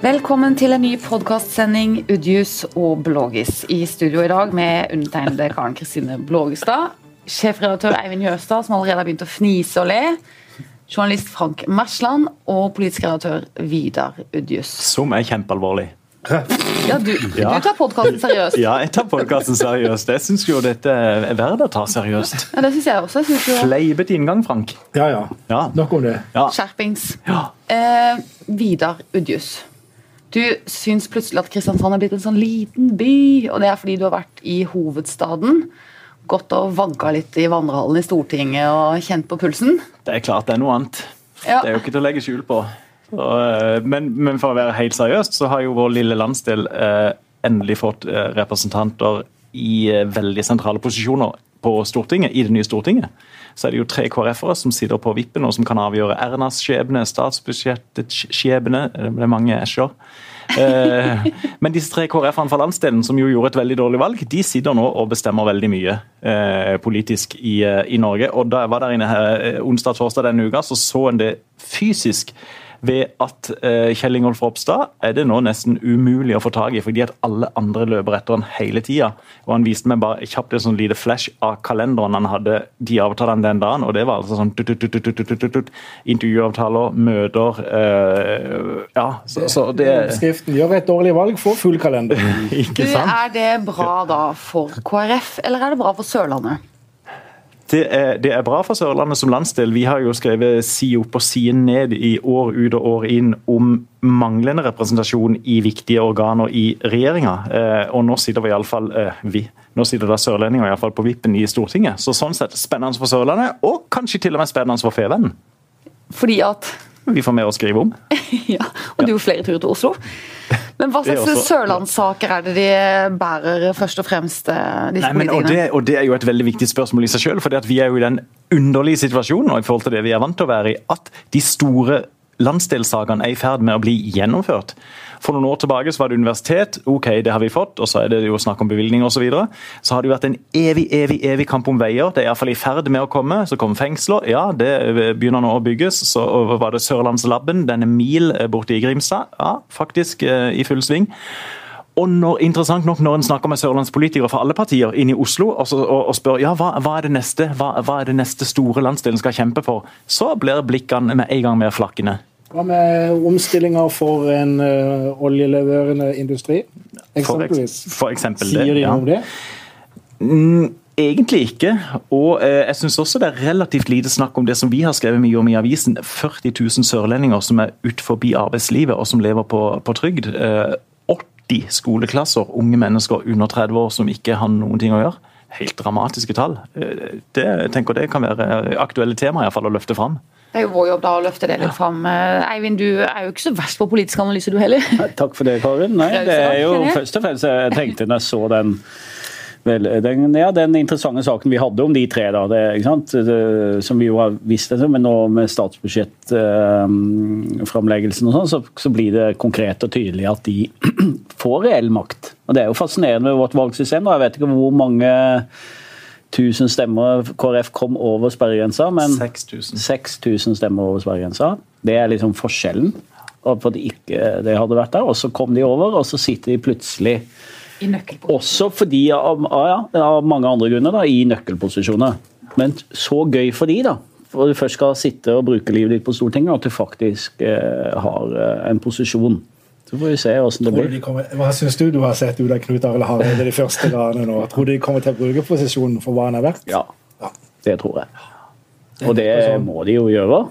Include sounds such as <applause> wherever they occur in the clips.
Velkommen til en ny podkastsending Udjus og Blågis. I studio i dag med undertegnede Karen Kristine Blågestad. Sjefredaktør Eivind Jøstad, som allerede har begynt å fnise og le. Journalist Frank Mersland og politisk redaktør Vidar Udjus. Som er kjempealvorlig. Ja, du, Ja. du tar podkasten seriøst. Ja, jeg tar podkasten seriøst. Jeg syns jo dette er verdt å ta seriøst. Ja, det synes jeg også. Jeg synes jo Fleipete inngang, Frank. Ja, ja. Ja. Nok om det. ja. Skjerpings. ja. Eh, Vidar Udjus. Du syns plutselig at Kristiansand er blitt en sånn liten by, og det er fordi du har vært i hovedstaden. Gått og vagga litt i vandrehallen i Stortinget og kjent på pulsen. Det er klart det er noe annet. Ja. Det er jo ikke til å legge skjul på. Så, eh, men, men for å være helt seriøst, så har jo vår lille landsdel eh, endelig fått eh, representanter i eh, veldig sentrale posisjoner på Stortinget, i det nye Stortinget. Så er det jo tre KrF-ere som sitter på vippen og som kan avgjøre Ernas skjebne, statsbudsjettets skjebne. Det ble mange æsjer. Eh, men disse tre KrF-ene fra landsdelen som jo gjorde et veldig dårlig valg, de sitter nå og bestemmer veldig mye eh, politisk i, eh, i Norge. Og da jeg var der inne her eh, onsdag-torsdag denne uka, så så en det fysisk ved at eh, Kjell Ingolf Ropstad er det nå nesten umulig å få tak i, fordi at alle andre løper etter han hele tida. Og han viste meg bare kjapt et sånn lite flash av kalenderen han hadde de avtalene den dagen, og det var altså sånn intervjuavtaler, møter eh, Ja, så, så det Skriften 'Gjør et dårlig valg, få full kalender'. <laughs> Ikke sant? er det bra da for KrF, eller er det bra for Sørlandet? Det er, det er bra for Sørlandet som landsdel. Vi har jo skrevet side opp og side ned i år ut og år inn om manglende representasjon i viktige organer i regjeringa. Eh, og nå sitter vi iallfall eh, vi. Nå sitter da sørlendinger i alle fall på vippen i Stortinget. Så sånn sett spennende for Sørlandet, og kanskje til og med spennende for Fevennen. Fordi at Vi får mer å skrive om. <laughs> Ja, og du har flere turer til Oslo. Men hva slags sørlandssaker er det de bærer først og fremst, eh, disse Nei, men, og, det, og det er jo et veldig viktig spørsmål i seg selv, fordi vi er jo i den underlige situasjonen og i forhold til det vi er vant til å være i, at de store landsdelssakene er i ferd med å bli gjennomført. For noen år tilbake så var det universitet, ok, det har vi fått, og så er det jo snakk om bevilgninger osv. Så, videre. så har det jo vært en evig, evig, evig kamp om veier. Det er iallfall i ferd med å komme. Så kommer fengsler, ja, det begynner nå å bygges. Så var det Sørlandslabben, denne mil borte i Grimstad, ja, faktisk eh, i full sving. Og når, interessant nok når en snakker med sørlandspolitikere fra alle partier inn i Oslo og, så, og, og spør ja, hva, hva, er det neste hva, hva er det neste store landsdelen skal kjempe for, så blir blikkene med en gang mer flakkende. Hva med omstillinger for en uh, oljeleverende industri? Eksempelvis. for eksempel det. Sier de ja. noe om det? Egentlig ikke. Og eh, jeg syns også det er relativt lite snakk om det som vi har skrevet mye om i avisen. 40 000 sørlendinger som er ut forbi arbeidslivet og som lever på, på trygd. Eh, 80 skoleklasser, unge mennesker under 30 år som ikke har noen ting å gjøre. Helt dramatiske tall. Eh, det, jeg tenker det kan være aktuelle tema i hvert fall å løfte fram. Det er jo vår jobb da å løfte det litt fram. Eh, Eivind, du er jo ikke så verst på politisk analyse du heller. Nei, Takk for det, Karin. Nei, det er jo først og fremst jeg tenkte når jeg så den Vel, den, ja, den interessante saken vi hadde om de tre, da, det, ikke sant? Det, som vi jo har visst, men nå med statsbudsjettframleggelsen og sånn, så, så blir det konkret og tydelig at de <clears throat> får reell makt. Og Det er jo fascinerende med vårt valgsystem. da, Jeg vet ikke hvor mange tusen stemmer KrF kom over sperregrensa, men 6000. 6000 stemmer over sperregrensa. Det er liksom forskjellen. For at ikke det hadde vært der, og så kom de over, og så sitter de plutselig I også fordi av, av, ja, av mange andre grunner da, i nøkkelposisjoner. Men så gøy for de da. For du først skal sitte og bruke livet ditt på Stortinget, at du faktisk eh, har eh, en posisjon. Så får vi se hvordan det blir. de kommer, hva syns du du har sett ut av Knut Arild Hareide de <laughs> første dagene nå? Tror du de kommer til å bruke posisjonen for hva han er verdt? Ja, Ja. det tror jeg. Og det sånn. må de jo gjøre.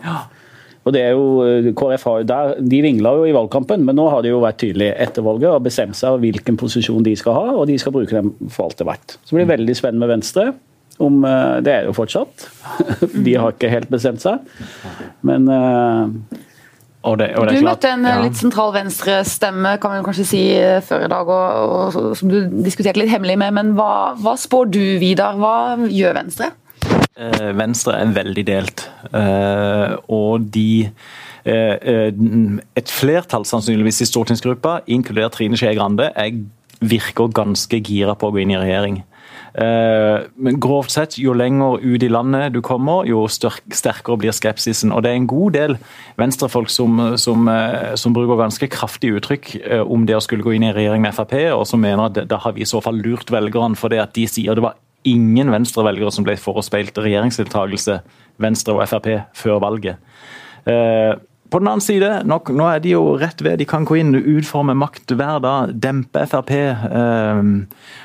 Og det er jo, eh, KrF har jo der, De vingla jo i valgkampen, men nå har de jo vært tydelige etter valget og bestemt seg hvilken posisjon de skal ha, og de skal bruke dem for alt det er verdt. Så blir det veldig spennende med Venstre. Om, eh, det er jo fortsatt. <laughs> De har ikke helt bestemt seg. Men eh, Og det, og det Du møtte en eh, ja. litt sentral venstrestemme kan vi kanskje si eh, før i dag, og, og, som du diskuterte litt hemmelig med. Men hva, hva spår du, Vidar? Hva gjør Venstre? Eh, Venstre er veldig delt. Eh, og de eh, Et flertall sannsynligvis i stortingsgruppa, inkludert Trine Skei Grande, er, virker ganske gira på å gå inn i regjering. Eh, men grovt sett, jo lenger ut i landet du kommer, jo sterkere blir skepsisen. Og det er en god del venstrefolk som, som, eh, som bruker ganske kraftige uttrykk eh, om det å skulle gå inn i regjering med Frp, og som mener at da har vi i så fall lurt velgerne for det at de sier det var ingen venstrevelgere som ble forespeilt regjeringsdeltakelse, Venstre og Frp, før valget. På den annen side, nå, nå, er de jo rett ved. De kan gå inn og utforme makt hver dag, dempe Frp. Eh,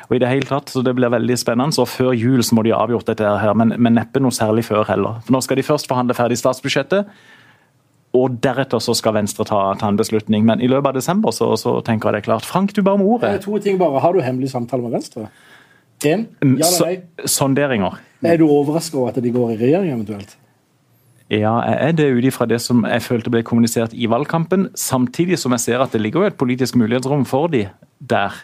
og i det hele tatt, så Det blir veldig spennende. så Før jul så må de ha avgjort dette, her, men, men neppe noe særlig før heller. For Nå skal de først forhandle ferdig statsbudsjettet. Og deretter så skal Venstre ta, ta, en beslutning. Men i løpet av desember så, så tenker jeg det er klart. Frank, du ba om ordet. To ting bare. Har du hemmelig samtale med Venstre? Én? Mm, ja eller nei? Sonderinger. Er du overraska over at de går i regjering eventuelt? Ja, jeg er det ut ifra det som jeg følte ble kommunisert i valgkampen. Samtidig som jeg ser at det ligger jo et politisk mulighetsrom for de der.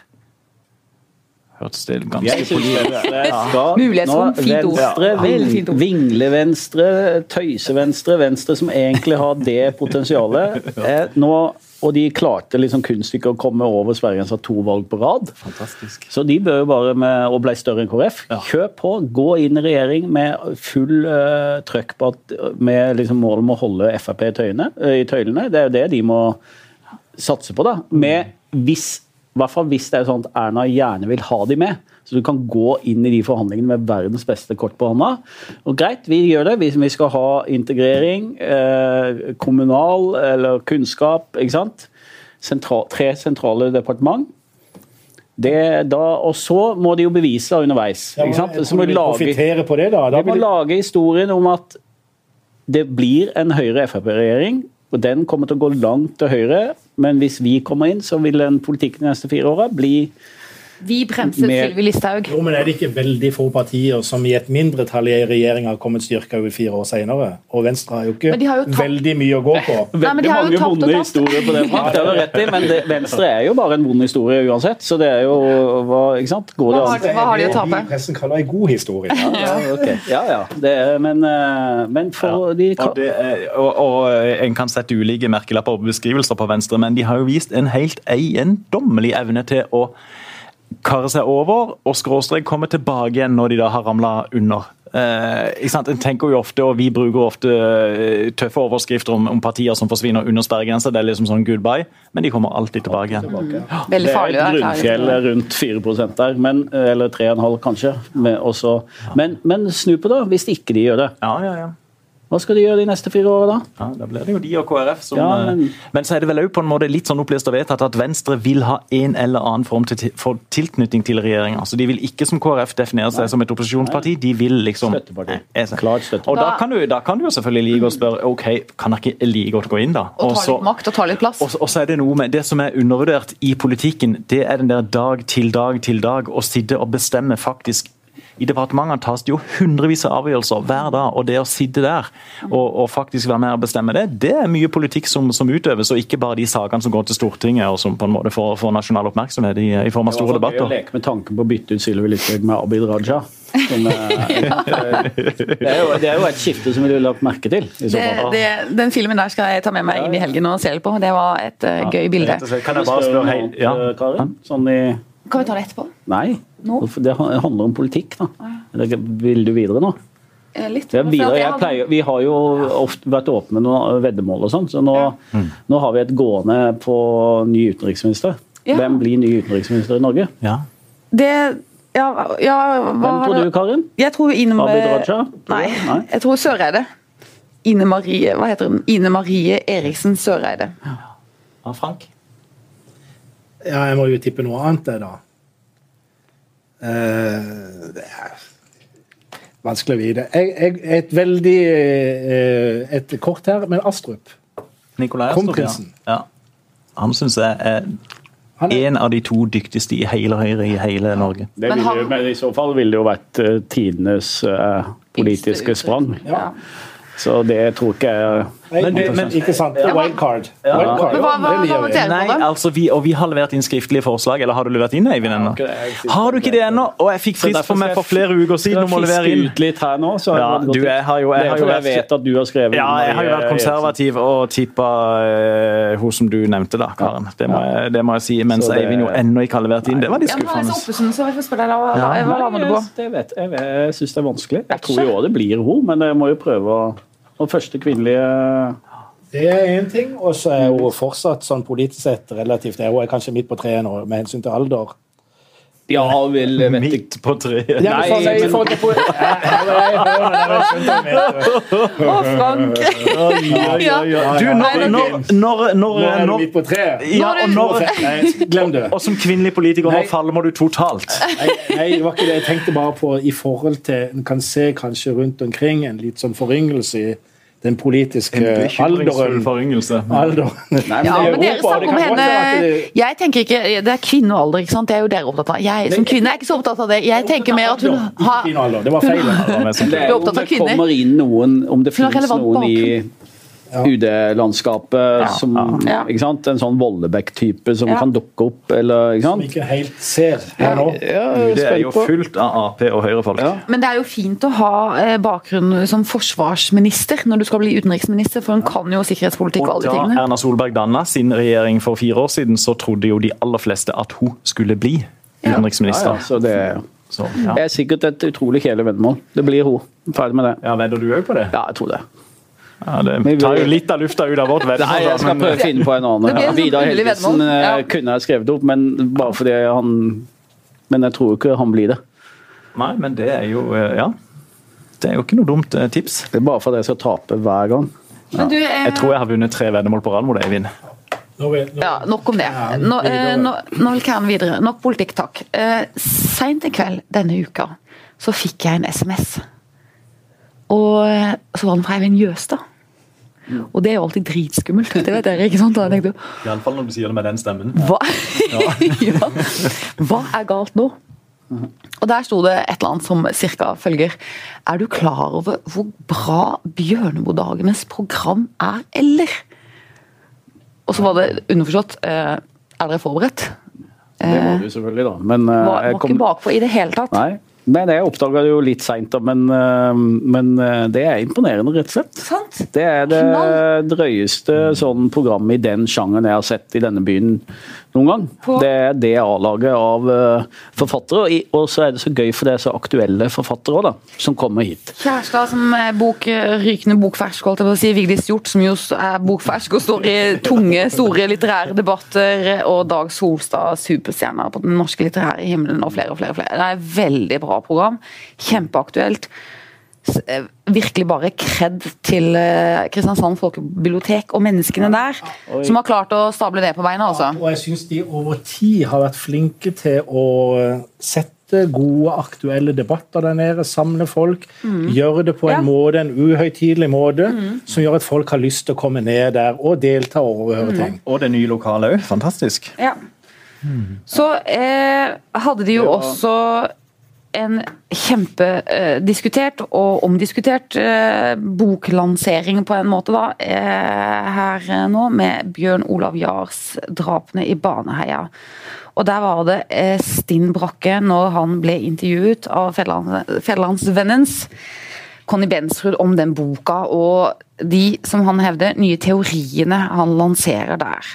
Hørtes det ganske politisk ut? Mulighetsrom, fint ord. Vingle-venstre, tøyse-venstre, venstre som egentlig har det potensialet. <laughs> Nå og de klarte liksom kunststykket å komme over sperregrensa to valg på rad. Fantastisk. Så de bør jo bare med, og ble større enn KrF. Ja. Kjøp på, gå inn i regjering med full uh, trøkk på at, med liksom mål om å holde Frp i, uh, i tøylene. Det er jo det de må satse på. da. Med hvis, hvert fall hvis det er sånn at Erna gjerne vil ha de med. Så du kan gå inn i de forhandlingene med verdens beste kort på hånda. Og greit, vi gjør det. Vi skal ha integrering, eh, kommunal eller kunnskap, ikke sant. Sentral, tre sentrale departement. Det, da, og så må de jo bevise underveis. Ja, ikke sant? Så må de lage, på det, da. da de må lage historien om at det blir en Høyre-Frp-regjering. og Den kommer til å gå langt til høyre, men hvis vi kommer inn, så vil den politikken de neste fire åra bli vi bremset med... Sylvi Listhaug. Jo, men er det ikke veldig få partier som i et mindretall i regjering har kommet styrka over fire år senere? Og Venstre har jo ikke har jo tatt... veldig mye å gå på. Veldig Nei, mange vonde historier på det. det har rett i, men det, Venstre er jo bare en vond historie uansett. Så det er jo hva, ikke sant? Går hva, har, hva har de å tape? Pressen kaller en god historie. Ja, ja, okay. ja, ja. Det er, men, eh, men for ja. de og, er, og, og, En kan sette ulike merkelapper og beskrivelser på Venstre, men de har jo vist en helt eiendommelig evne til å karre seg over og skråstrek komme tilbake igjen når de da har ramla under. Eh, en tenker jo ofte, og Vi bruker ofte eh, tøffe overskrifter om, om, partier som forsvinner under sperregrensa. Det er liksom sånn goodbye, men de kommer alltid tilbake igjen. Mm. Veldig farlig. Det er et grunnfjell rundt 4 der, men, eller 3,5 kanskje. Også, men, men snu på det, hvis ikke de gjør det. Ja, ja, ja. Hva skal de gjøre de neste fire åra, da? Ja, Da blir det jo de og KrF som ja, men... Eh, men... så er det vel òg på en måte litt sånn opplyst og vedtatt at Venstre vil ha en eller annen form til, for tilknytning til regjeringa. Altså, de vil ikke som KrF definere seg Nei. som et opposisjonsparti, de vil liksom Støtteparti. Klart støtteparti. Og da kan, du, da kan, du, jo selvfølgelig like å spørre ok, kan dere ikke like godt gå inn, da? Og ta litt makt og ta litt plass. Og, og så er det noe med det som er undervurdert i politikken, det er den der dag til dag til dag å sitte og bestemme faktisk i departementene tas det jo hundrevis av avgjørelser hver dag, og det å sitte der og, og faktisk være med og bestemme det, det er mye politikk som, som, utøves, og ikke bare de sakene som går til Stortinget og som på en måte får, får nasjonal oppmerksomhet i, i form av store debatter. Det er jo leke med tanken på å bytte ut Sylvi Listhaug med Abid Raja. Som, eh, <laughs> det, er jo, det, er jo, et skifte som vi ville lagt merke til. Det, det, den filmen der skal jeg ta med meg inn i helgen og se på. Det var et uh, gøy bilde. Kan jeg bare spørre, hei, ja. Karin? Sånn i kan vi ta det etterpå? Nei, nå? det handler om politikk. da. Vil du videre nå? Litt. Ja, videre, pleier, vi har jo ofte vært åpne med noen veddemål og sånn, så nå, ja. nå, har vi et gående på ny utenriksminister. Ja. Hvem blir ny utenriksminister i Norge? Ja. Det ja, ja Hvem tror du, Karin? Jeg tror Ine Marie Nei, jeg tror Søreide. Ine Marie hva heter hun? Ine Marie Eriksen Søreide. Ja, Frank? Ja, jeg må jo tippe noe annet, jeg, da. Uh, det er vanskelig å vite. Jeg, jeg, et veldig uh, Et kort her, men Astrup. Nikolai Astrup, Kronprinsen. Ja. ja. Han syns jeg er en av de to dyktigste i hele Høyre i hele Norge. Det ville, jo, men I så fall ville det jo vært uh, tidenes uh, politiske sprang. Ja. Så det tror ikke jeg Men, men, ikke sant? Wildcard. Ja. Wildcard. Hva, hva, hva Nei, altså vi, og vi har levert inn skriftlige forslag. Eller har du levert inn, Eivind? ennå? Har du ikke det ennå? Og jeg fikk frist for meg for flere uker siden om å levere inn. ut litt her nå, så ja, du, jeg har jo, jeg har jo jeg vet at du har skrevet Ja, jeg har jo vært konservativ og tippa uh, hun som du nevnte, da, Karen. Det må, jeg, det må jeg si. Mens Eivind jo ennå ikke har levert inn. Det var litt skuffende. Jeg syns det er vanskelig. Jeg tror jo òg det blir hun, men jeg må jo prøve å og første kvinnelige det er én ting, og så er hun fortsatt sånn politisk sett relativt Hun er kanskje midt på treet nå med hensyn til alder. Ja, vel Midt på treet? Ja, Nei, men Å, Frank! Du, når, når, når, når er du midt på treet? Ja, og når Glem det. Og som kvinnelig politiker, nå falmer du totalt. Nei, det var ikke det. Jeg tenkte bare på i forhold til En kan se kanskje rundt omkring en litt sånn foryngelse i den politiske alderen. alderen. Nei, ja, men dere snakker om henne Jeg tenker ikke Det er kvinnealder, ikke sant? Det er jo dere opptatt av. Jeg som kvinne er ikke så opptatt av det. Jeg tenker mer at hun har Det var feil. Det er jo om det kommer inn noen Om det finnes noen i ja. UD-landskapet. Ja, som ja. ikke sant? En sånn Vollebekk-type som kan dukke opp. Eller, ikke sant? Som ikke helt ser her nå. UD er jo fullt av Ap og Høyre-folk. Men det er jo fint å ha eh, bakgrunn som forsvarsminister når du skal bli utenriksminister, for hun kan jo sikkerhetspolitikk og alle tingene. Da Erna Solberg danna sin regjering for fire år siden, så trodde jo de aller fleste at hun skulle bli utenriksminister. så det så, ja. Det er sikkert et utrolig kjedelig veddemål. Det blir hun. Ferdig med det. Ja, Vedder du òg på det? Ja, jeg tror det. Ja, det tar jo litt av lufta ut av vårt veddemål. Nei, jeg skal prøve å finne på en annen. Ja, Vidar Helgesen eh, ja. kunne jeg skrevet opp, men bare fordi han Men jeg tror ikke han blir det. Nei, men det er jo eh, Ja. Det er jo ikke noe dumt eh, tips. Det er bare fordi jeg skal tape hver gang. Ja. Jeg tror jeg har vunnet tre veddemål på rad mot Eivind. Ja, nok om det. Nå, nå, nå vil jeg videre. Nok politikk, takk. Eh, Seint i kveld denne uka så fikk jeg en SMS. Og så var den fra Eivind Jøstad. Og det er jo alltid dritskummelt. Det vet dere, ikke sant? Iallfall når du sier det med den stemmen. Hva, <laughs> ja. Hva er galt nå? Og Der sto det et eller annet som cirka følger Er du klar over hvor bra Bjørnebodagenes program er, eller? Og så var det underforstått eh, Er dere forberedt? Det var du selvfølgelig, da. Men var, var kom... ikke bakpå i det hele tatt. Nei. Nei, det oppdaga jo litt seint, men, eh, men, eh, det er imponerende, rett og slett. Sant? Det er det drøyeste sånn programmet i den sjangeren jeg har sett i denne byen noen gang. På. Det er det A-laget av uh, forfattere. Og så er det så gøy for det er så aktuelle forfattere også, da, som kommer hit. Kjærestad som er bok, rykende bokfersk, holdt jeg på å si. Vigdis Hjort som jo er bokfersk og står i tunge, store litterære debatter. Og Dag Solstad, superstjerner på den norske litterære himmelen, og flere og flere. og flere. Det er veldig bra program. Kjempeaktuelt. Eh, virkelig bare kred til eh, Kristiansand folkebibliotek og menneskene der, som har klart å stable det på beina. Også. Ja, og jeg syns de over tid har vært flinke til å eh, sette gode, aktuelle debatter der nede, samle folk. Mm. Gjøre det på en ja. måte, en uhøytidelig måte, mm. som gjør at folk har lyst til å komme ned der og delta og overhøre mm. ting. Og det nye lokalet òg. Fantastisk. Ja. Mm. Så eh, hadde de jo også en kjempediskutert eh, og omdiskutert eh, boklansering på en måte, da, eh, her nå, med Bjørn Olav Jahrs 'Drapene i Baneheia'. Og der var det stinn brakke når han ble intervjuet av Fjellandsvennens Conny Bensrud om den boka og de, som han hevder, nye teoriene han lanserer der.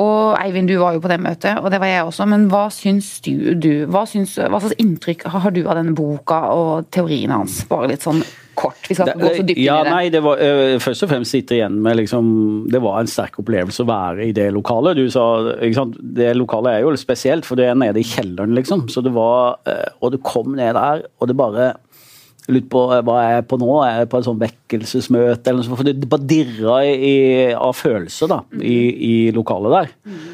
Og Eivind, du var jo på det møtet, og det var jeg også. Men hva syns du, du hva, syns, hva, slags inntrykk har du av denne boka og teoriene hans? Bare litt sånn kort. Vi skal ikke gå så dypt ja, inn i det. Nei, det var, uh, først og fremst sitter igjen med liksom, Det var en sterk opplevelse å være i det lokalet. Du sa, ikke sant? Det lokalet er jo spesielt, for det er nede i kjelleren, liksom. Så det var, uh, og du kom ned der, og det bare lurt på eh, hva jeg er på nå. Er jeg på en sånn vekkelsesmøte eller noe sånt? For det bare dirra i, av følelser da, i, i lokalet der. Mm.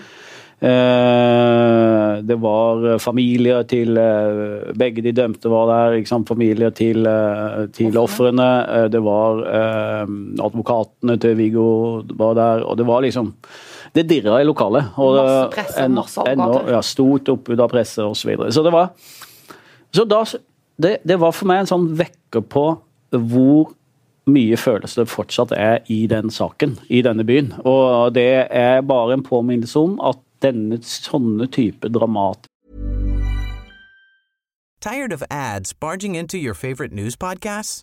Eh, det var familier til eh, Begge de dømte var der. Familier til, eh, til ofrene. Eh, det var eh, advokatene til Viggo var der. Og det var liksom Det dirra i lokalet. Og, masse presse, masse advokater. Ja, stort oppbud av presse osv. Så, videre. så det var så da det, det, var for meg en sånn vekker på hvor mye følelser det fortsatt er i den saken, i denne byen. Og det er bare en påminnelse om at denne sånne type dramat Tired of ads barging into your favorite news podcasts?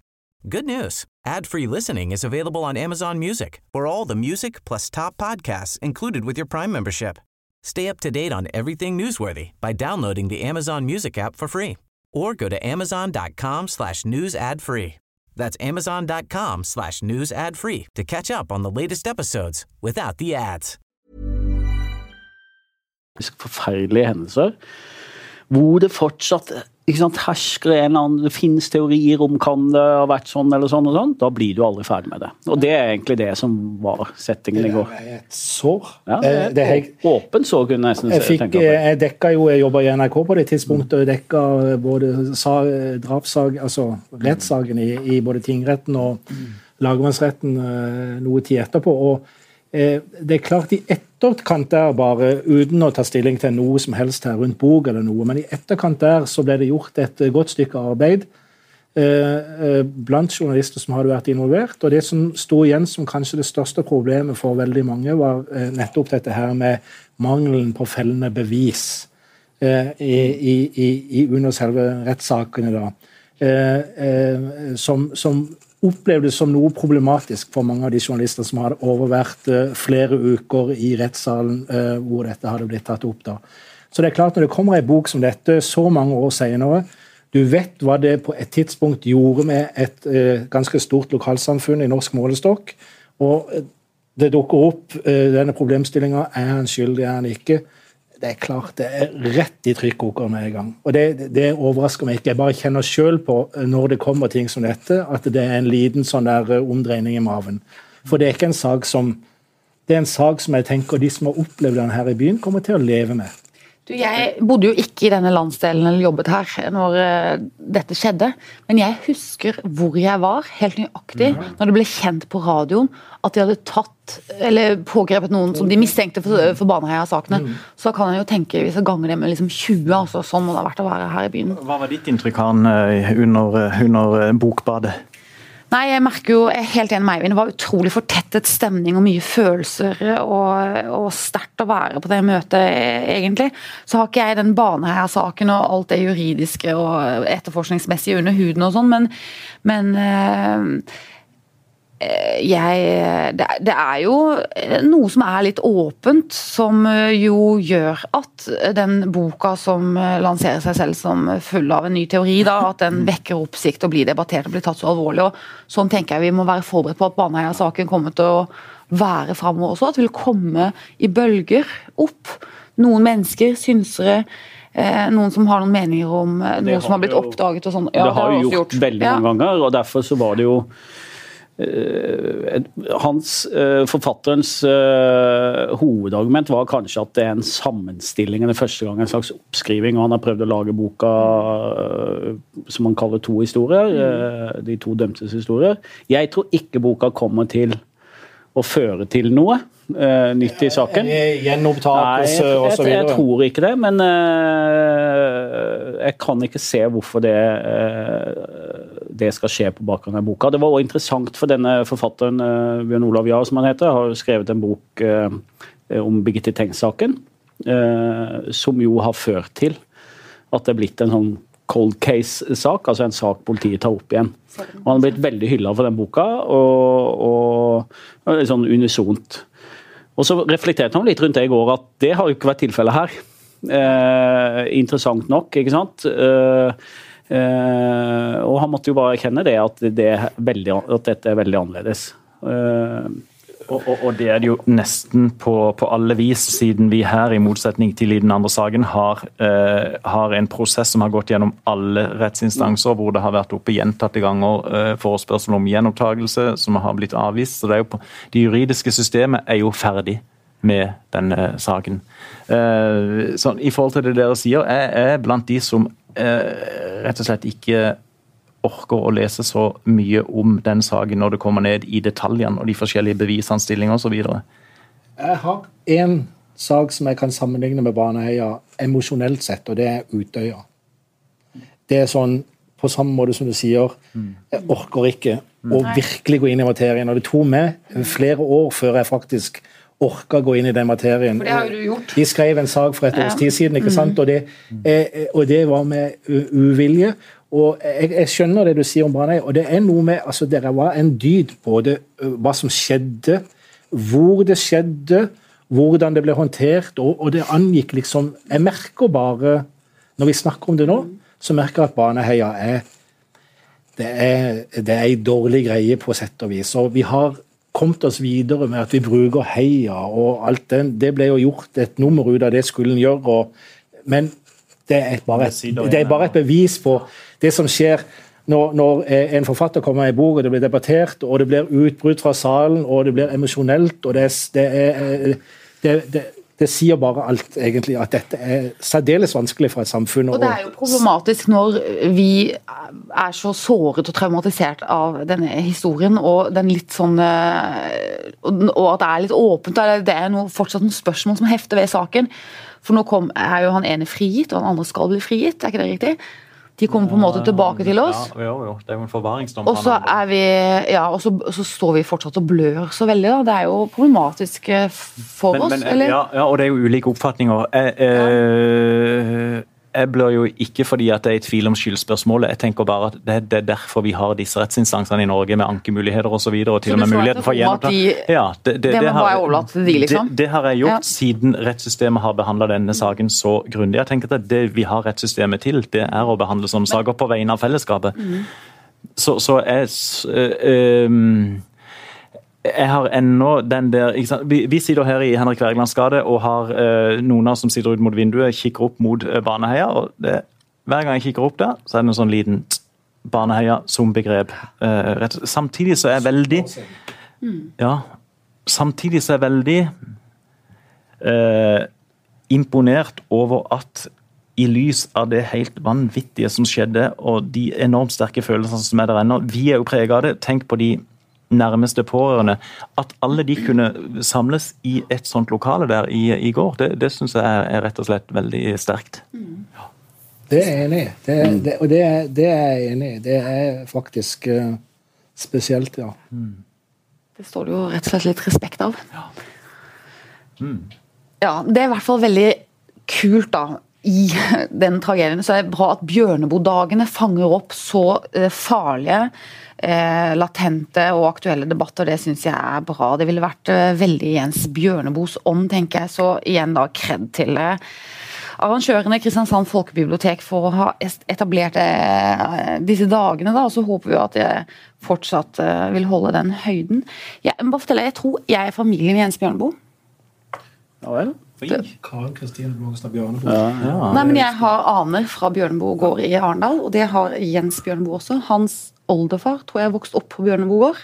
Good news. Ad-free listening is available on Amazon Music for all the music plus top podcasts included with your Prime membership. Stay up to date on everything newsworthy by downloading the Amazon Music app for free or go to amazon.com slash news ad free. That's amazon.com slash news ad free to catch up on the latest episodes without the ads. forferdelige hendelser, hvor det fortsatt ikke sant, hersker en eller annen Det finnes teorier om kan det ha vært sånn eller sånn, og sånn, da blir du aldri ferdig med det. Og Det er egentlig det som var settingen i går. Det er et sår. Ja, det er et det er åpent sår, kunne jeg nesten Jeg, fikk, tenke på. jeg dekka jo, jeg jobba i NRK på det tidspunktet, og dekka både sa, altså rettssaken i, i både tingretten og lagmannsretten eh, noe tid etterpå. og eh, Det er klart i etterkant der, bare uten å ta stilling til noe som helst her rundt bok eller noe, men i etterkant der så ble det gjort et eh, godt stykke arbeid eh, eh, blant journalister som hadde vært involvert. og Det som sto igjen som kanskje det største problemet for veldig mange, var eh, nettopp dette her med mangelen på fellende bevis eh, i, i, i, under selve rettssakene. da. Eh, eh, som, som opplevdes som noe problematisk for mange av de journalister som hadde overvært eh, flere uker i rettssalen eh, hvor dette hadde blitt tatt opp. da. Så det er klart Når det kommer ei bok som dette så mange år senere, du vet hva det på et tidspunkt gjorde med et eh, ganske stort lokalsamfunn i norsk målestokk, og det dukker opp denne problemstillinga er han skyldig, er han ikke. Det er klart det er rett i trykkokeren med en gang. Og det, det overrasker meg ikke. Jeg bare kjenner sjøl på eh, når det kommer ting som dette, at det er en liten sånn der eh, omdreining i maven. For det er ikke en sak som det er en sak som jeg tenker de som har opplevd den her i byen, kommer til å leve med. Du, jeg bodde jo ikke i denne landsdelen eller jobbet her når eh, dette skjedde, men jeg husker hvor jeg var, helt nøyaktig, når det ble kjent på radioen at de hadde tatt eller pågrepet noen som de mistenkte for, for Baneheia-sakene. Så da kan jeg jo tenke, hvis jeg ganger det med liksom 20, altså, sånn må det ha vært å være her i byen. Hva var ditt inntrykk han eh, under, under eh, bokbadet? Nei, jeg merker jo, helt enig med Eivind. Det var utrolig fortettet stemning og mye følelser. Og, og sterkt å være på det møtet, egentlig. Så har ikke jeg den Baneheia-saken og alt det juridiske og etterforskningsmessige under huden og sånn, men, men eh, jeg det, det er jo noe som er litt åpent, som jo gjør at den boka som lanserer seg selv som full av en ny teori, da, at den vekker oppsikt og blir debattert og blir tatt så alvorlig. og Sånn tenker jeg vi må være forberedt på at Baneheia-saken kommer til å være framover også. At det vil komme i bølger opp. Noen mennesker, synsere, eh, noen som har noen meninger om eh, noe som har blitt jo- oppdaget og sånn. det har jo gjort, veldig mange ganger, og derfor så var det jo eh, hans, eh, Forfatterens eh, hovedargument var kanskje at det er en sammenstilling, eller første gang en slags oppskriving, og han har prøvd å lage boka eh, som han kaller to historier, eh, de to dømtes historier. Jeg tror ikke boka kommer til å føre til noe uh, nytt i saken. Jeg, Gjenopptakelse jeg, osv. jeg tror ikke det, men uh, jeg kan ikke se hvorfor det, uh, det skal skje på bakgrunn av boka. Det var også interessant for denne forfatteren, Bjørn Olav Jahr, som han heter, har skrevet en bok om Birgitte Tengs-saken, som jo har ført til at det er blitt en sånn cold case-sak, altså en sak politiet tar opp igjen. Og Han har blitt veldig hylla for den boka, og, og, litt sånn unisont. Og så reflekterte han litt rundt det i går, at det har jo ikke vært tilfellet her. Eh, interessant nok, ikke sant. Eh, eh, og han måtte jo bare erkjenne det, at, det veldig, at dette er veldig annerledes. Eh, Og, og, og det er det jo nesten på, på alle vis, siden vi her, i motsetning til i den andre saken, har, eh, har en prosess som har gått gjennom alle rettsinstanser, hvor det har vært oppe gjentatte ganger eh, forespørsel om gjenopptakelse, som har blitt avvist. Så det, på, det juridiske systemet er jo ferdig med denne saken. Eh, så I forhold til det dere sier, jeg er blant de som eh, rett og slett ikke orker å lese så mye om den saken når det kommer ned i detaljene og de forskjellige bevisanstillinger osv. Jeg har én sak som jeg kan sammenligne med Baneheia emosjonelt sett, og det er Utøya. Det er sånn på samme måte som du sier. Jeg orker ikke å virkelig gå inn i materien. Og det tok meg flere år før jeg faktisk orka gå inn i den materien. For det har jo du gjort. De skrev en sak for et års tid siden, ikke sant? Og, det, og det var med uvilje. Og jeg, jeg skjønner det du sier om Baneheia, og det er noe med altså Det var en dyd på det, hva som skjedde, hvor det skjedde, hvordan det ble håndtert, og, og det angikk liksom Jeg merker bare, når vi snakker om det nå, så merker jeg at Baneheia er det er, det er en dårlig greie på sett og vis. Og vi har kommet oss videre med at vi bruker heia og alt den. Det ble jo gjort et nummer ut av det skulle en gjøre. Og, men det er, bare et, det er bare et bevis på det som skjer når, når en forfatter kommer en bok, og det blir debattert, og det blir utbrudd fra salen, og det blir emosjonelt, og det det, er, det, det, det sier bare alt, egentlig, at dette er særdeles vanskelig for et samfunn. Og det er jo problematisk når vi er så såret og traumatisert av denne historien, og den sånn eh, Og at det er litt åpent. Det er noe, fortsatt noen spørsmål som hefter ved saken. For nå kom, er jo han ene frigitt, og han andre skal bli frigitt, er ikke det riktig? De kommer på en måte tilbake til oss. Ja, jo, jo. Det er jo en forvaringsdom. Og så er vi Ja, og så, så står vi fortsatt og blør så veldig, da. Det er jo problematisk eh, for men, oss, men, eller? Ja, ja, og det er jo ulike oppfatninger. Eh, eh, jeg blør jo ikke fordi at det er i tvil om skyldspørsmålet. Jeg tenker bare at det, det er derfor vi har disse rettsinstansene i Norge med ankemuligheter osv. Og, så videre, og til og med muligheten for gjenoppta. de- Ja, det, det, det har- de, liksom? Det, har jeg gjort Ja. siden rettssystemet har behandla denne saken så grundig. Jeg tenker at Det vi har rettssystemet til, det er å behandle sånne saker på vegne av fellesskapet. Mm. Så, så jeg øh, øhm, jeg har ennå den der? Vi, vi sitter her i Henrik Wergelands gate og har eh, noen av oss som sitter ut mot vinduet, kikker opp mot eh, Baneheia. og det, Hver gang jeg kikker opp der, så er det en sånn liten Baneheia som begrep. Eh, rett, samtidig så er jeg veldig Ja. Samtidig så er jeg veldig eh, imponert over at i lys av det helt vanvittige som skjedde, og de enormt sterke følelsene som er der ennå Vi er jo prega av det. Tenk på de nærmeste pårørende. At alle de kunne samles i et sånt lokale der i, i går, det, det syns jeg er, er rett og slett veldig sterkt. Det er jeg enig i. Det, det, og det, er- det er jeg enig i. Det er faktisk uh, spesielt, ja. Det står det jo rett og slett litt respekt av. Ja, Det er i hvert fall veldig kult, da. I den tragedien så er det bra at Bjørneboe-dagene fanger opp så eh, farlige, eh, latente og aktuelle debatter. Det syns jeg er bra. Det ville vært eh, veldig Jens Bjørneboes ånd, tenker jeg. Så igjen da kred til arrangørene Kristiansand folkebibliotek for å ha etablert disse dagene. da, og Så håper vi at jeg fortsatt vil holde den høyden. Jeg, bare fortelle, jeg tror jeg er familie med Jens Bjørneboe. Ja vel. Karen Kristine Blågestad Bjørneboe. Ja. Nei, men Jeg har aner fra Bjørneboe gård i Arendal, og det har Jens Bjørneboe også. Hans oldefar tror jeg vokste opp på Bjørneboe gård.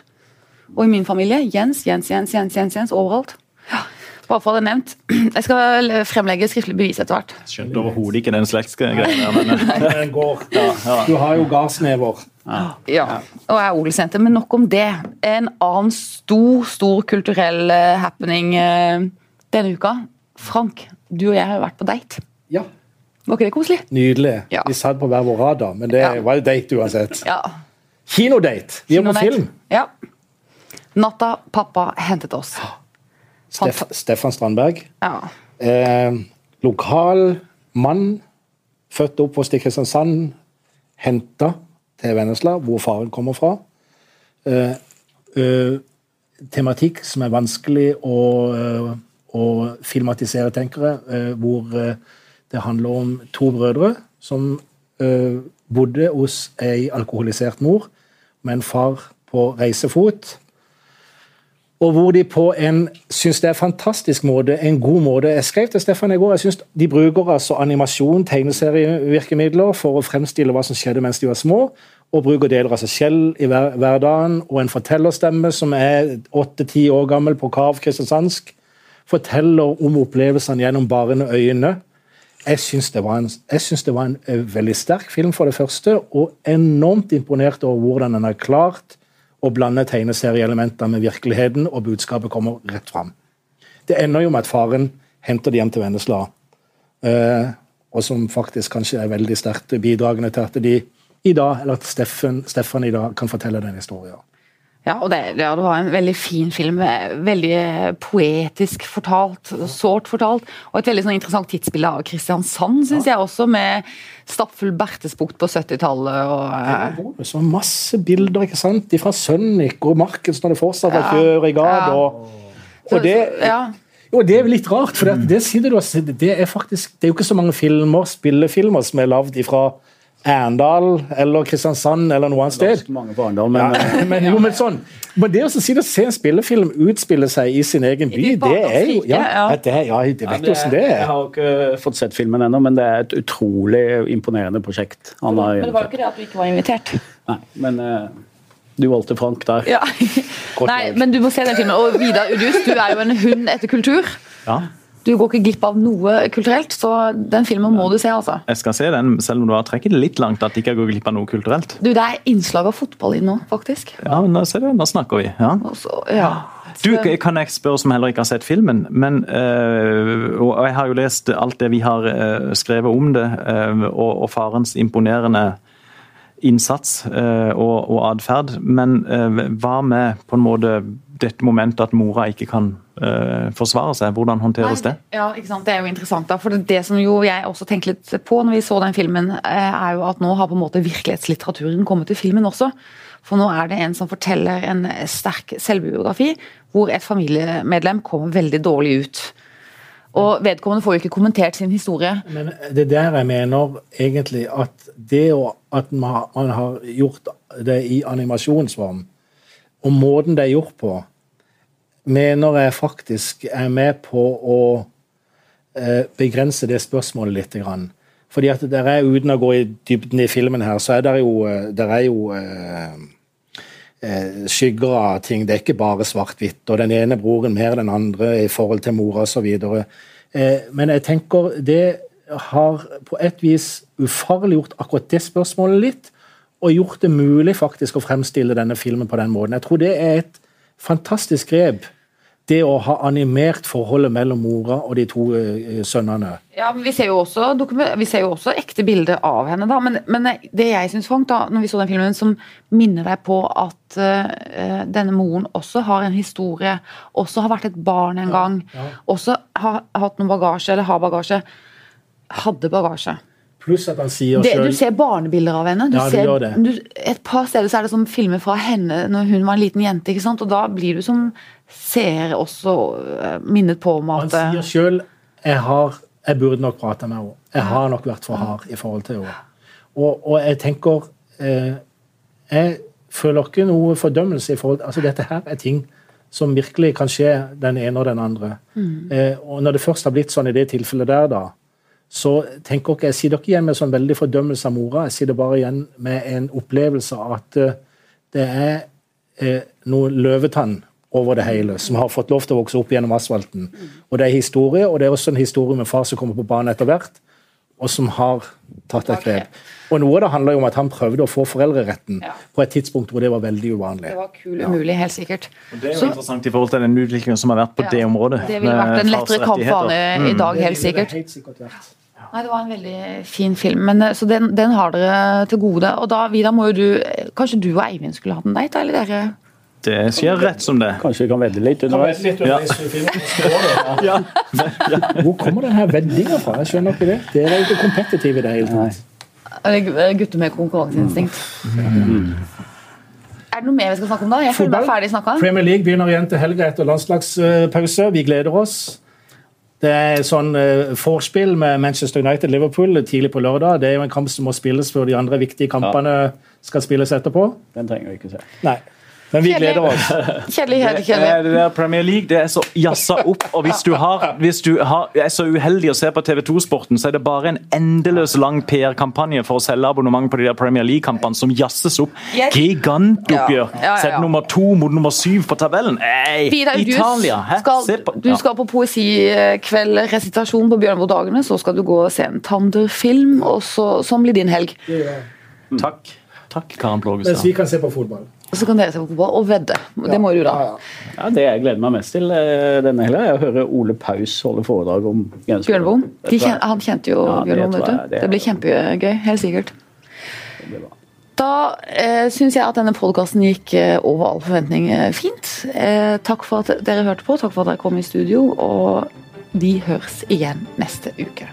Og i min familie Jens, Jens, Jens, Jens, Jens, Jens overalt. Ja, bare for å ha det nevnt. <clears throat> Jeg skal fremlegge skriftlig bevis etter hvert. Skjønte overhodet ikke den slektsgreia men. <laughs> Du har jo gardsnever. Ja, og jeg er odelsjente, men nok om det. En annen stor, stor kulturell eh, happening eh, denne uka. Frank, du og jeg har jo vært på date. Ja. Var ikke det koselig? Nydelig. Ja. Vi satt på hver vår rad, men det Ja. var jo date uansett. Ja. Kinodate! Vi er på film. Ja. Natta pappa hentet oss. Steff, Stefan Strandberg. Ja. Eh, lokal mann, født og oppvokst i Kristiansand. Henta til Vennesla, hvor faren kommer fra. Eh, eh, tematikk som er vanskelig å, å filmatisere, tenker jeg. eh, hvor eh, det handler om to brødre som eh, bodde hos ei alkoholisert mor med en far på reisefot. Og hvor de på en synes det er fantastisk måte, en god måte Jeg skrev til Stefan i går jeg synes de bruker altså animasjon, tegneserievirkemidler, for å fremstille hva som skjedde mens de var små, og bruker deler av seg selv i hver, hverdagen, og en fortellerstemme som er åtte-ti år gammel på Kav kristiansandsk, forteller om opplevelsene gjennom barneøyne. Jeg syns det det var en eh, veldig sterk film, for det første, og enormt imponert over hvordan den har klart å blande tegneserieelementer med virkeligheten, og budskapet kommer rett fram. Det ender jo med at faren henter de hjem til Vennesla, eh, og som faktisk kanskje er veldig sterkt bidragende til at de i dag, eller at Steffen, Stefan i dag kan fortelle den historien. Ja, og det, ja, det var en veldig fin film. Veldig poetisk fortalt, sårt fortalt. Og et veldig sånn interessant tidsbilde av Kristiansand, syns jeg også, med stappfull Bertesbukt på 70-tallet. og... var masse bilder ikke sant? fra Sønnik og Markens når det fortsatt var kjør i gard. Og, og det, ja. jo, det er litt rart, for det, det, det er faktisk det er jo ikke så mange filmer, spillefilmer som er lagd ifra Arendal eller Kristiansand eller noe annet sted. Mange på Arendal, men, Ja, <laughs> men, jo, men sånn men det å si det, se en spillefilm utspille seg i sin egen by, det er jo Ja, det, ja, det vet du åssen det Jeg er. har ikke fått sett filmen ennå, men det er et utrolig imponerende prosjekt. Han Men det var jo ikke det at du ikke var invitert. Nei, men eh, du valgte Frank der. Ja. Nei, men du må se den filmen. Og Vidar Udus, du er jo en hund etter kultur. Ja, Du går ikke glipp av noe kulturelt, så den filmen må du se, altså. jeg skal se den, selv om du har trekket det litt langt at jeg ikke går glipp av noe kulturelt. Du, det er innslag av fotball i nå, faktisk. Ja, men da, ser du, nå snakker vi. ja. Også, ja. Du, kan jeg spørre som heller ikke har sett filmen, men øh, og jeg har jo lest alt det vi har øh, skrevet om det, øh, og, og farens imponerende innsats og, og atferd. Men hva med på en måte dette momentet at mora ikke kan uh, forsvare seg? Hvordan håndteres det? Ja, ikke sant? Det er jo interessant. da, for det, det som jo jeg også tenkte litt på når vi så den filmen, eh, er jo at nå har på en måte virkelighetslitteraturen kommet til filmen også. For nå er det en som forteller en sterk selvbiografi hvor et familiemedlem kommer veldig dårlig ut. Og vedkommende får jo ikke kommentert sin historie. Men det er der jeg mener egentlig at det å, at man, man har gjort det i animasjonsform, og måten det er gjort på, mener jeg faktisk er med på å eh, begrense det spørsmålet litt. Fordi at der er, Uten å gå i dybden i filmen her, så er det jo, eh, der er jo eh, skygger av ting. Det er ikke bare svart-hvitt. Og den ene broren mer den andre i forhold til mora osv. Men jeg tenker det har på et vis ufarliggjort akkurat det spørsmålet litt. Og gjort det mulig faktisk å fremstille denne filmen på den måten. Jeg tror det er et fantastisk grep. Det å ha animert forholdet mellom mora og de to eh, sønnene. Ja, men Vi ser jo også, vi ser jo også ekte bilder av henne. da, Men, men det jeg syns, Frank, da, når vi så den filmen, som minner deg på at uh, denne moren også har en historie, også har vært et barn en gang, også har hatt noen bagasje, eller har bagasje. Hadde bagasje. Pluss at han sier Det, selv du ser barnebilder av henne. Du Ja, du ser, gjør det. Du, et par steder så er det som filmer fra henne når hun var en liten jente. ikke sant? Og da blir du som seer også eh, minnet på om at Han sier sjøl jeg, har- jeg burde nok prate med henne. Jeg har nok vært for hard i forhold til henne. Og, og jeg tenker eh, Jeg føler ikke noe fordømmelse i forhold til altså Dette her er ting som virkelig kan skje den ene og den andre. Eh, og når det først har blitt sånn i det tilfellet der, da, så tenker ikke, jeg sitter ikke igjen med sånn veldig fordømmelse av mora. Jeg sitter bare igjen med en opplevelse av at eh, det er eh, noe løvetann over det hele, som har fått lov til å vokse opp gjennom asfalten. Og det er historie, og det er også en historie med far som kommer på banen etter hvert, og som har tatt et grep. Og noe av det handler jo om at han prøvde å få foreldreretten Ja. på et tidspunkt hvor det var veldig uvanlig. det var kul umulig, helt sikkert. Det er jo Så- interessant i forhold til den utviklingen som har vært på Ja, det området. Det ville vært en lettere kamp for rettigheter. i dag, helt sikkert. Det er helt sikkert vært. Nei, Det var en veldig fin film, men eh, så den, den har dere til gode. Og da, Vidar, må jo du eh, Kanskje du og Eivind skulle hatt en date, eller dere? Det skjer rett som det. Kanskje vi kan vedde litt underveis? <laughs> Hvor kommer den her veddinga fra? Jeg skjønner ikke det. Det er ikke kompetitivt i det hele tatt. Gutter med konkurranseinstinkt. Er det noe mer vi skal snakke om da? Jeg føler meg ferdig snakka. Premier League begynner igjen til helga etter landslagspause. Vi gleder oss. Det er sånn uh, vorspiel med Manchester United-Liverpool tidlig på lørdag. Det er jo en kamp som må spilles før de andre viktige kampene skal spilles etterpå. Den trenger vi ikke se. Nei. Men vi gleder oss. Kjedelig, Eh, kjedelig. Det Premier League det er så jazza opp. og Hvis du, har, hvis du har, er så uheldig å se på TV2-sporten, så er det bare en endeløs lang PR-kampanje for å selge abonnement på de der Premier League-kampene som jazzes opp. Gigantoppgjør. Ja, ja, ja, Sett nummer to mot nummer syv på tabellen. Ei, Vidar Italia! Hæ? Skal, på- du skal på poesikveld, resitasjon på Bjørneboe-dagene. Så skal du gå og se en Tander-film, og så, sånn blir din helg. Takk. Takk, Karen Mens Blågestad. vi kan se på fotball. Og så kan dere se på fotball og vedde. Det må du da. Ja, Det jeg gleder meg mest til eh, denne helga, er å høre Ole Paus holde foredrag om kjen, han kjente jo Ja, det Bjørnboe, vet du. det- Det blir kjempegøy, helt sikkert. det blir bra. Da eh, syns jeg at denne podkasten gikk eh, over all forventning eh, fint. Eh, takk for at dere hørte på, takk for at dere kom i studio, og vi høres igjen neste uke.